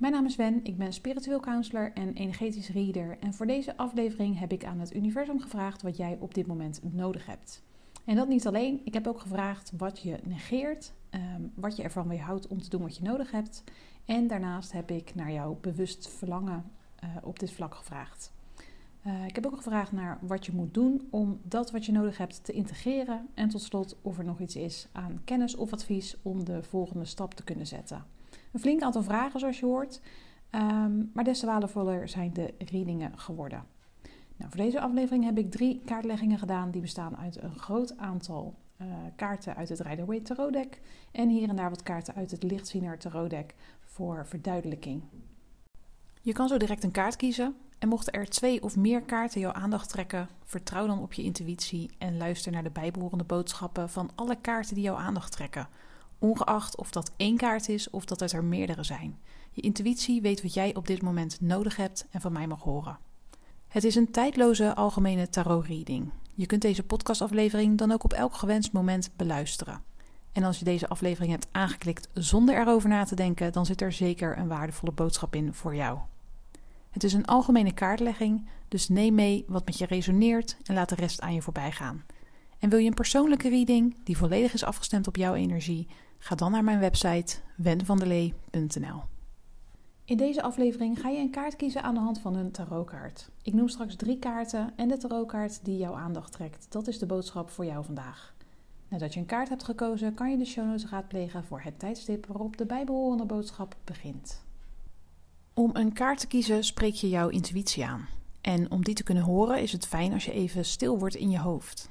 Mijn naam is Wen, ik ben spiritueel counselor en energetisch reader. En voor deze aflevering heb ik aan het universum gevraagd wat jij op dit moment nodig hebt. En dat niet alleen, ik heb ook gevraagd wat je negeert, ehm, wat je ervan weerhoudt om te doen wat je nodig hebt. En daarnaast heb ik naar jouw bewust verlangen uh, op dit vlak gevraagd. Uh, ik heb ook gevraagd naar wat je moet doen om dat wat je nodig hebt te integreren. En tot slot of er nog iets is aan kennis of advies om de volgende stap te kunnen zetten. Een flink aantal vragen, zoals je hoort. Um, maar des te waardevoller zijn de readingen geworden. Nou, voor deze aflevering heb ik drie kaartleggingen gedaan. Die bestaan uit een groot aantal uh, kaarten uit het Rider-Waite Tarot Deck. En hier en daar wat kaarten uit het Lichtziener Tarot Deck voor verduidelijking. Je kan zo direct een kaart kiezen. En mochten er twee of meer kaarten jouw aandacht trekken, vertrouw dan op je intuïtie en luister naar de bijbehorende boodschappen van alle kaarten die jouw aandacht trekken ongeacht of dat één kaart is of dat het er meerdere zijn. Je intuïtie weet wat jij op dit moment nodig hebt en van mij mag horen. Het is een tijdloze algemene tarot-reading. Je kunt deze podcastaflevering dan ook op elk gewenst moment beluisteren. En als je deze aflevering hebt aangeklikt zonder erover na te denken, dan zit er zeker een waardevolle boodschap in voor jou. Het is een algemene kaartlegging, dus neem mee wat met je resoneert en laat de rest aan je voorbij gaan. En wil je een persoonlijke reading die volledig is afgestemd op jouw energie, Ga dan naar mijn website wenvandelee.nl. In deze aflevering ga je een kaart kiezen aan de hand van een tarotkaart. Ik noem straks drie kaarten en de tarotkaart die jouw aandacht trekt. Dat is de boodschap voor jou vandaag. Nadat je een kaart hebt gekozen, kan je de show notes raadplegen voor het tijdstip waarop de bijbehorende boodschap begint. Om een kaart te kiezen spreek je jouw intuïtie aan. En om die te kunnen horen is het fijn als je even stil wordt in je hoofd.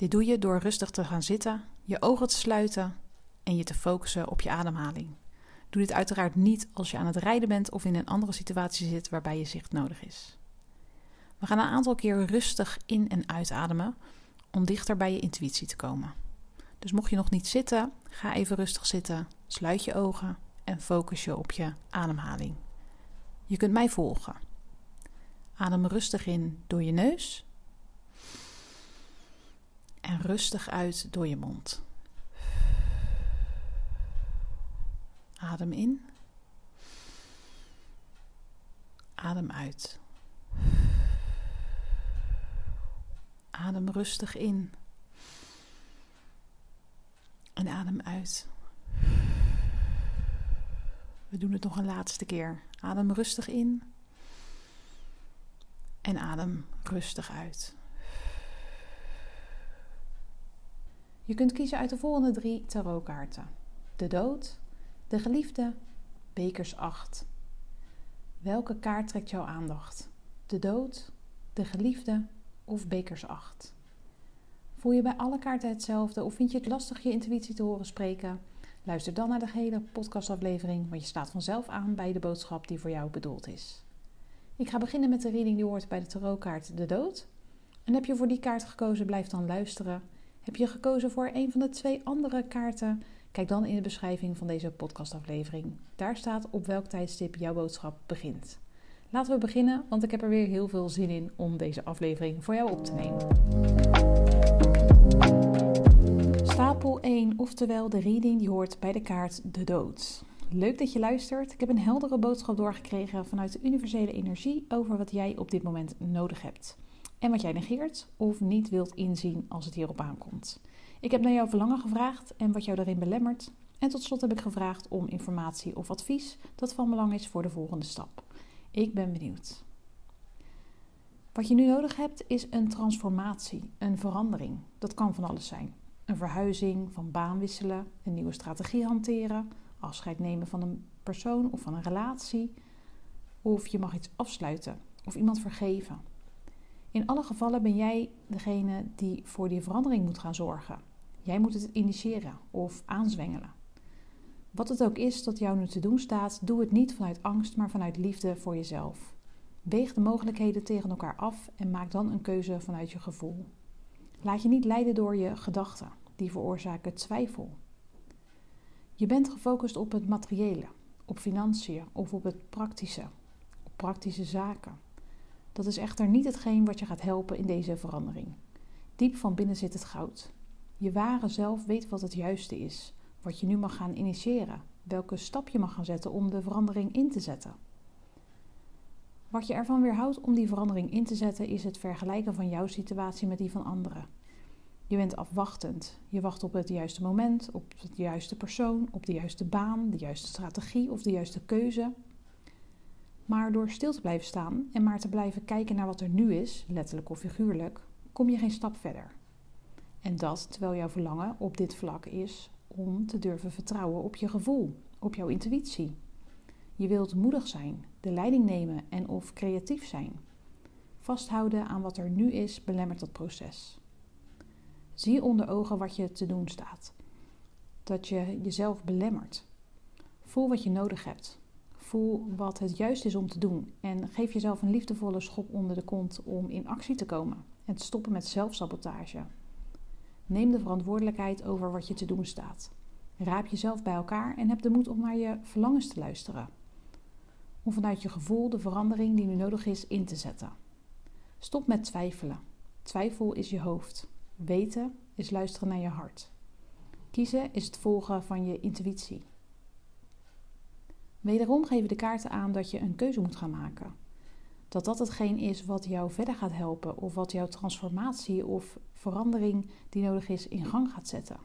Dit doe je door rustig te gaan zitten, je ogen te sluiten en je te focussen op je ademhaling. Doe dit uiteraard niet als je aan het rijden bent of in een andere situatie zit waarbij je zicht nodig is. We gaan een aantal keer rustig in- en uitademen om dichter bij je intuïtie te komen. Dus mocht je nog niet zitten, ga even rustig zitten, sluit je ogen en focus je op je ademhaling. Je kunt mij volgen. Adem rustig in door je neus en rustig uit door je mond. Adem in. Adem uit. Adem rustig in. En adem uit. We doen het nog een laatste keer. Adem rustig in. En adem rustig uit. Je kunt kiezen uit de volgende drie tarotkaarten: de dood, de geliefde, bekers 8. Welke kaart trekt jouw aandacht? De dood, de geliefde of bekers 8? Voel je bij alle kaarten hetzelfde of vind je het lastig je intuïtie te horen spreken? Luister dan naar de hele podcastaflevering, want je staat vanzelf aan bij de boodschap die voor jou bedoeld is. Ik ga beginnen met de reading die hoort bij de tarotkaart De Dood. En heb je voor die kaart gekozen, blijf dan luisteren. Heb je gekozen voor een van de twee andere kaarten, Kijk dan in de beschrijving van deze podcastaflevering. Daar staat op welk tijdstip jouw boodschap begint. Laten we beginnen, want ik heb er weer heel veel zin in om deze aflevering voor jou op te nemen. Stapel 1, oftewel de reading die hoort bij de kaart De Dood. Leuk dat je luistert. Ik heb een heldere boodschap doorgekregen vanuit de universele energie over wat jij op dit moment nodig hebt. En wat jij negeert of niet wilt inzien als het hierop aankomt. Ik heb naar jouw verlangen gevraagd en wat jou daarin belemmert. En tot slot heb ik gevraagd om informatie of advies dat van belang is voor de volgende stap. Ik ben benieuwd. Wat je nu nodig hebt is een transformatie, een verandering. Dat kan van alles zijn. Een verhuizing, van baan wisselen, een nieuwe strategie hanteren, afscheid nemen van een persoon of van een relatie. Of je mag iets afsluiten of iemand vergeven. In alle gevallen ben jij degene die voor die verandering moet gaan zorgen. Jij moet het initiëren of aanzwengelen. Wat het ook is dat jou nu te doen staat, doe het niet vanuit angst, maar vanuit liefde voor jezelf. Weeg de mogelijkheden tegen elkaar af en maak dan een keuze vanuit je gevoel. Laat je niet leiden door je gedachten, die veroorzaken twijfel. Je bent gefocust op het materiële, op financiën of op het praktische, op praktische zaken. Dat is echter niet hetgeen wat je gaat helpen in deze verandering. Diep van binnen zit het goud. Je ware zelf weet wat het juiste is, wat je nu mag gaan initiëren, welke stap je mag gaan zetten om de verandering in te zetten. Wat je ervan weerhoudt om die verandering in te zetten, is het vergelijken van jouw situatie met die van anderen. Je bent afwachtend. Je wacht op het juiste moment, op de juiste persoon, op de juiste baan, de juiste strategie of de juiste keuze. Maar door stil te blijven staan en maar te blijven kijken naar wat er nu is, letterlijk of figuurlijk, kom je geen stap verder. En dat terwijl jouw verlangen op dit vlak is om te durven vertrouwen op je gevoel, op jouw intuïtie. Je wilt moedig zijn, de leiding nemen en of creatief zijn. Vasthouden aan wat er nu is belemmert dat proces. Zie onder ogen wat je te doen staat. Dat je jezelf belemmert. Voel wat je nodig hebt. Voel wat het juist is om te doen. En geef jezelf een liefdevolle schop onder de kont om in actie te komen. En te stoppen met zelfsabotage. Neem de verantwoordelijkheid over wat je te doen staat. Raap jezelf bij elkaar en heb de moed om naar je verlangens te luisteren. Om vanuit je gevoel de verandering die nu nodig is in te zetten. Stop met twijfelen. Twijfel is je hoofd. Weten is luisteren naar je hart. Kiezen is het volgen van je intuïtie. Wederom geven de kaarten aan dat je een keuze moet gaan maken. Dat dat hetgeen is wat jou verder gaat helpen of wat jouw transformatie of verandering die nodig is in gang gaat zetten.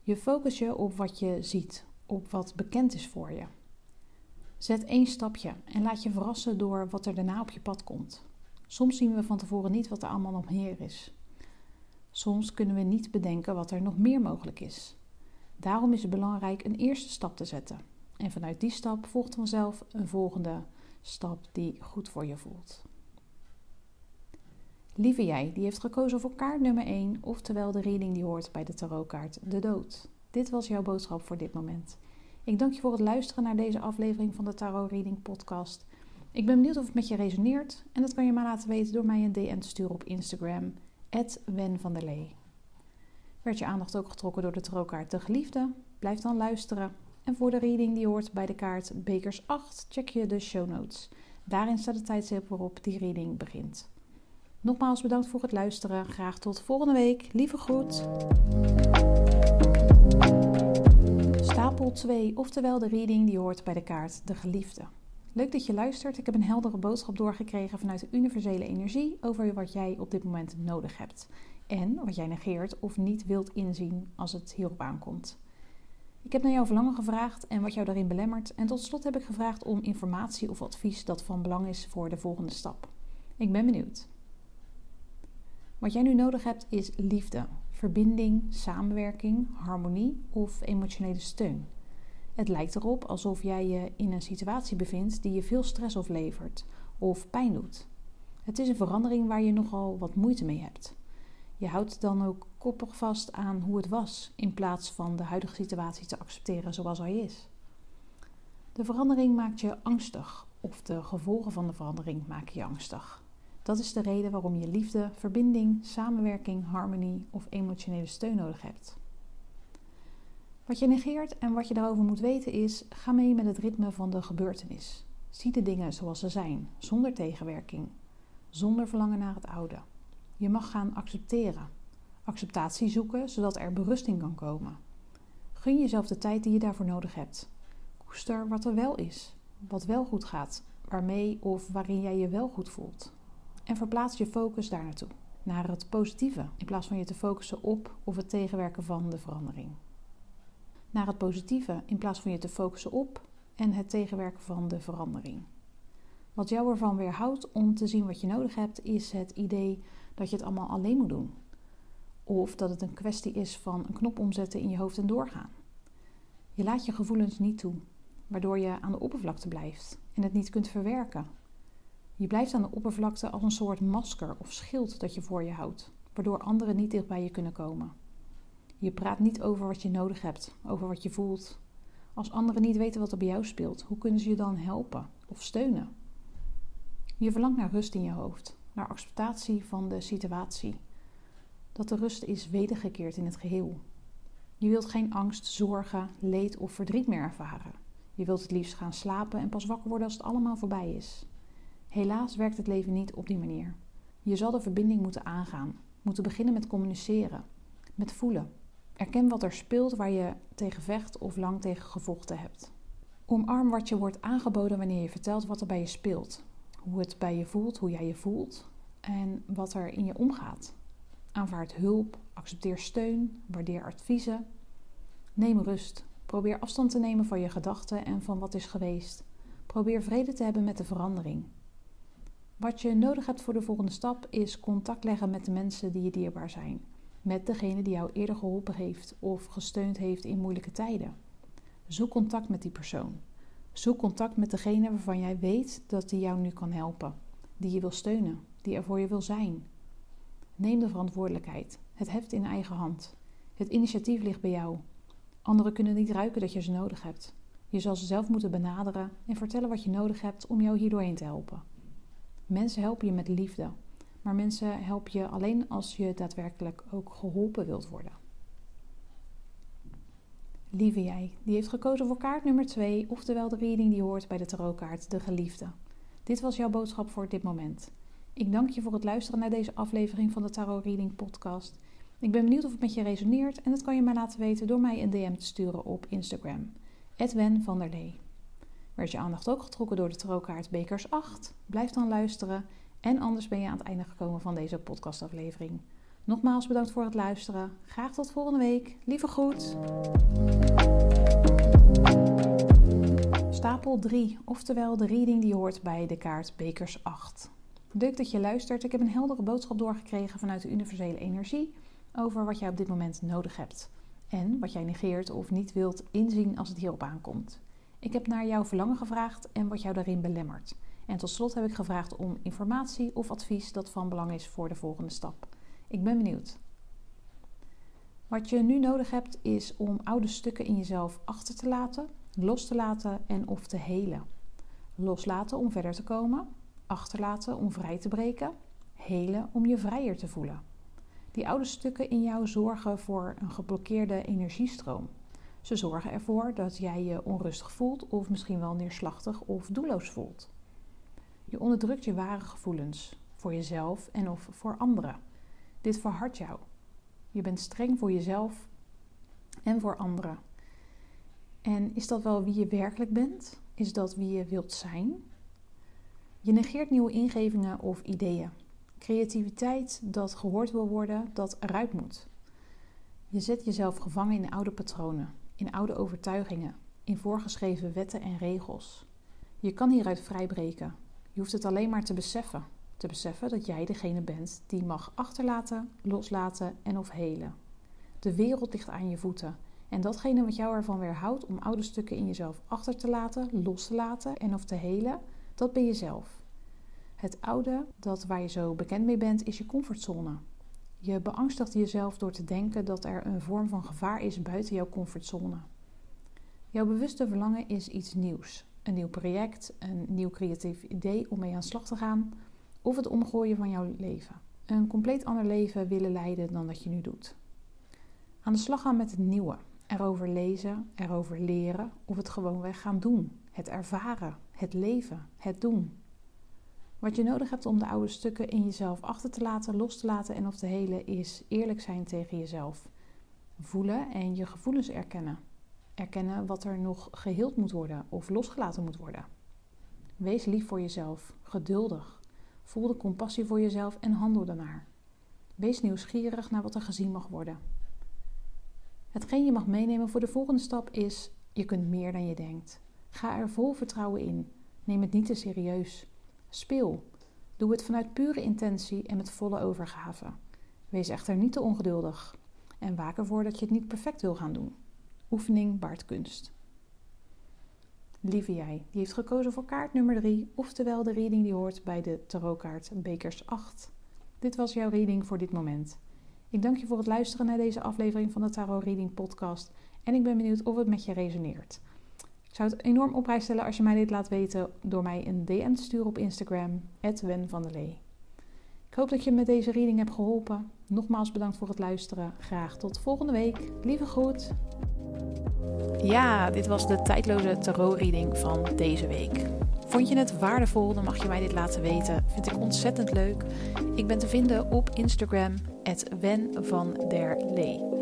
Je focus je op wat je ziet, op wat bekend is voor je. Zet één stapje en laat je verrassen door wat er daarna op je pad komt. Soms zien we van tevoren niet wat er allemaal nog meer is. Soms kunnen we niet bedenken wat er nog meer mogelijk is. Daarom is het belangrijk een eerste stap te zetten. En vanuit die stap volgt vanzelf een volgende stap die goed voor je voelt. Lieve jij, die heeft gekozen voor kaart nummer 1, oftewel de reading die hoort bij de tarotkaart De Dood. Dit was jouw boodschap voor dit moment. Ik dank je voor het luisteren naar deze aflevering van de Tarot Reading Podcast. Ik ben benieuwd of het met je resoneert en dat kan je maar laten weten door mij een DM te sturen op Instagram Wen van der Lee. Werd je aandacht ook getrokken door de tarotkaart De Geliefde? Blijf dan luisteren. En voor de reading die hoort bij de kaart Bekers 8, check je de show notes. Daarin staat de tijdstip waarop die reading begint. Nogmaals bedankt voor het luisteren. Graag tot volgende week. Lieve groet. Stapel 2, oftewel de reading die hoort bij de kaart De Geliefde. Leuk dat je luistert. Ik heb een heldere boodschap doorgekregen vanuit de universele energie over wat jij op dit moment nodig hebt. En wat jij negeert of niet wilt inzien als het hierop aankomt. Ik heb naar jouw verlangen gevraagd en wat jou daarin belemmert. En tot slot heb ik gevraagd om informatie of advies dat van belang is voor de volgende stap. Ik ben benieuwd. Wat jij nu nodig hebt is liefde, verbinding, samenwerking, harmonie of emotionele steun. Het lijkt erop alsof jij je in een situatie bevindt die je veel stress oplevert of pijn doet. Het is een verandering waar je nogal wat moeite mee hebt. Je houdt dan ook koppig vast aan hoe het was, in plaats van de huidige situatie te accepteren zoals hij is. De verandering maakt je angstig, of de gevolgen van de verandering maken je angstig. Dat is de reden waarom je liefde, verbinding, samenwerking, harmonie of emotionele steun nodig hebt. Wat je negeert en wat je daarover moet weten is: ga mee met het ritme van de gebeurtenis. Zie de dingen zoals ze zijn, zonder tegenwerking, zonder verlangen naar het oude. Je mag gaan accepteren, acceptatie zoeken zodat er berusting kan komen. Gun jezelf de tijd die je daarvoor nodig hebt. Koester wat er wel is, wat wel goed gaat, waarmee of waarin jij je wel goed voelt. En verplaats je focus daar naartoe, naar het positieve, in plaats van je te focussen op of het tegenwerken van de verandering naar het positieve in plaats van je te focussen op en het tegenwerken van de verandering. Wat jou ervan weerhoudt om te zien wat je nodig hebt, is het idee dat je het allemaal alleen moet doen. Of dat het een kwestie is van een knop omzetten in je hoofd en doorgaan. Je laat je gevoelens niet toe, waardoor je aan de oppervlakte blijft en het niet kunt verwerken. Je blijft aan de oppervlakte als een soort masker of schild dat je voor je houdt, waardoor anderen niet dicht bij je kunnen komen. Je praat niet over wat je nodig hebt, over wat je voelt. Als anderen niet weten wat er bij jou speelt, hoe kunnen ze je dan helpen of steunen? Je verlangt naar rust in je hoofd, naar acceptatie van de situatie. Dat de rust is wedergekeerd in het geheel. Je wilt geen angst, zorgen, leed of verdriet meer ervaren. Je wilt het liefst gaan slapen en pas wakker worden als het allemaal voorbij is. Helaas werkt het leven niet op die manier. Je zal de verbinding moeten aangaan, moeten beginnen met communiceren, met voelen. Erken wat er speelt waar je tegen vecht of lang tegen gevochten hebt. Omarm wat je wordt aangeboden wanneer je vertelt wat er bij je speelt. Hoe het bij je voelt, hoe jij je voelt en wat er in je omgaat. Aanvaard hulp, accepteer steun, waardeer adviezen. Neem rust. Probeer afstand te nemen van je gedachten en van wat is geweest. Probeer vrede te hebben met de verandering. Wat je nodig hebt voor de volgende stap is contact leggen met de mensen die je dierbaar zijn. Met degene die jou eerder geholpen heeft of gesteund heeft in moeilijke tijden. Zoek contact met die persoon. Zoek contact met degene waarvan jij weet dat die jou nu kan helpen, die je wil steunen, die er voor je wil zijn. Neem de verantwoordelijkheid, het heft in eigen hand. Het initiatief ligt bij jou. Anderen kunnen niet ruiken dat je ze nodig hebt. Je zal ze zelf moeten benaderen en vertellen wat je nodig hebt om jou hier doorheen te helpen. Mensen helpen je met liefde, maar mensen helpen je alleen als je daadwerkelijk ook geholpen wilt worden. Lieve jij, die heeft gekozen voor kaart nummer 2, oftewel de reading die hoort bij de tarotkaart De Geliefde. Dit was jouw boodschap voor dit moment. Ik dank je voor het luisteren naar deze aflevering van de Tarot Reading Podcast. Ik ben benieuwd of het met je resoneert en dat kan je mij laten weten door mij een DM te sturen op Instagram. Edwen van der. Werd je aandacht ook getrokken door de tarotkaart Bekers 8? Blijf dan luisteren en anders ben je aan het einde gekomen van deze podcastaflevering. Nogmaals bedankt voor het luisteren. Graag tot volgende week. Lieve groet. Stapel 3, oftewel de reading die hoort bij de kaart Bekers 8. Leuk dat je luistert. Ik heb een heldere boodschap doorgekregen vanuit de universele energie over wat jij op dit moment nodig hebt. En wat jij negeert of niet wilt inzien als het hierop aankomt. Ik heb naar jouw verlangen gevraagd en wat jou daarin belemmert. En tot slot heb ik gevraagd om informatie of advies dat van belang is voor de volgende stap. Ik ben benieuwd. Wat je nu nodig hebt is om oude stukken in jezelf achter te laten, los te laten en of te helen. Loslaten om verder te komen, achterlaten om vrij te breken, helen om je vrijer te voelen. Die oude stukken in jou zorgen voor een geblokkeerde energiestroom. Ze zorgen ervoor dat jij je onrustig voelt of misschien wel neerslachtig of doelloos voelt. Je onderdrukt je ware gevoelens voor jezelf en of voor anderen. Dit verhardt jou. Je bent streng voor jezelf en voor anderen. En is dat wel wie je werkelijk bent? Is dat wie je wilt zijn? Je negeert nieuwe ingevingen of ideeën. Creativiteit dat gehoord wil worden, dat eruit moet. Je zet jezelf gevangen in oude patronen, in oude overtuigingen, in voorgeschreven wetten en regels. Je kan hieruit vrijbreken. Je hoeft het alleen maar te beseffen. Te beseffen dat jij degene bent die mag achterlaten, loslaten en of helen. De wereld ligt aan je voeten. En datgene wat jou ervan weerhoudt om oude stukken in jezelf achter te laten, los te laten en of te helen, dat ben jezelf. Het oude, dat waar je zo bekend mee bent, is je comfortzone. Je beangstigt jezelf door te denken dat er een vorm van gevaar is buiten jouw comfortzone. Jouw bewuste verlangen is iets nieuws. Een nieuw project, een nieuw creatief idee om mee aan de slag te gaan, of het omgooien van jouw leven. Een compleet ander leven willen leiden dan dat je nu doet. Aan de slag gaan met het nieuwe. Erover lezen, erover leren of het gewoonweg gaan doen. Het ervaren, het leven, het doen. Wat je nodig hebt om de oude stukken in jezelf achter te laten, los te laten en of te helen, is eerlijk zijn tegen jezelf. Voelen en je gevoelens erkennen. Erkennen wat er nog geheeld moet worden of losgelaten moet worden. Wees lief voor jezelf, geduldig. Voel de compassie voor jezelf en handel daarnaar. Wees nieuwsgierig naar wat er gezien mag worden. Hetgeen je mag meenemen voor de volgende stap is: je kunt meer dan je denkt. Ga er vol vertrouwen in. Neem het niet te serieus. Speel. Doe het vanuit pure intentie en met volle overgave. Wees echter niet te ongeduldig en waak ervoor dat je het niet perfect wil gaan doen. Oefening baart kunst. Lieve jij, die heeft gekozen voor kaart nummer 3, oftewel de reading die hoort bij de tarotkaart Bekers 8. Dit was jouw reading voor dit moment. Ik dank je voor het luisteren naar deze aflevering van de Tarot Reading Podcast en ik ben benieuwd of het met je resoneert. Ik zou het enorm op prijs stellen als je mij dit laat weten door mij een DM te sturen op Instagram, Wen van der Lee. Ik hoop dat je met deze reading hebt geholpen. Nogmaals bedankt voor het luisteren. Graag tot volgende week. Lieve groet. Ja, dit was de tijdloze tarot-reading van deze week. Vond je het waardevol, dan mag je mij dit laten weten. Vind ik ontzettend leuk. Ik ben te vinden op Instagram, Wen van der Lee.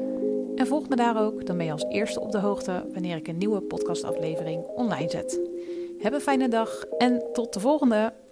En volg me daar ook, dan ben je als eerste op de hoogte wanneer ik een nieuwe podcastaflevering online zet. Heb een fijne dag en tot de volgende!